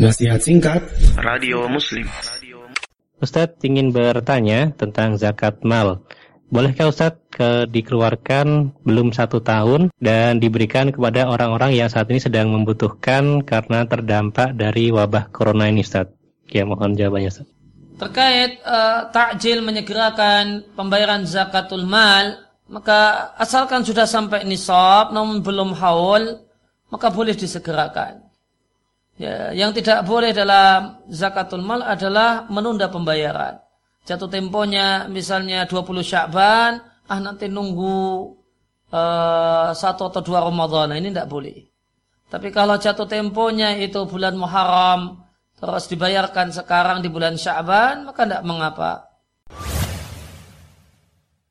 Nasihat singkat Radio Muslim Ustadz ingin bertanya tentang zakat mal. Bolehkah Ustadz ke, dikeluarkan belum satu tahun dan diberikan kepada orang-orang yang saat ini sedang membutuhkan karena terdampak dari wabah corona ini Ustadz? Ya mohon jawabannya Ustadz. Terkait uh, takjil menyegerakan pembayaran zakatul mal, maka asalkan sudah sampai nisab namun belum haul, maka boleh disegerakan. Ya, yang tidak boleh dalam zakatul mal adalah menunda pembayaran. Jatuh temponya misalnya 20 Syakban, ah nanti nunggu uh, satu atau dua Ramadan, nah, ini tidak boleh. Tapi kalau jatuh temponya itu bulan Muharram, terus dibayarkan sekarang di bulan Syakban, maka tidak mengapa.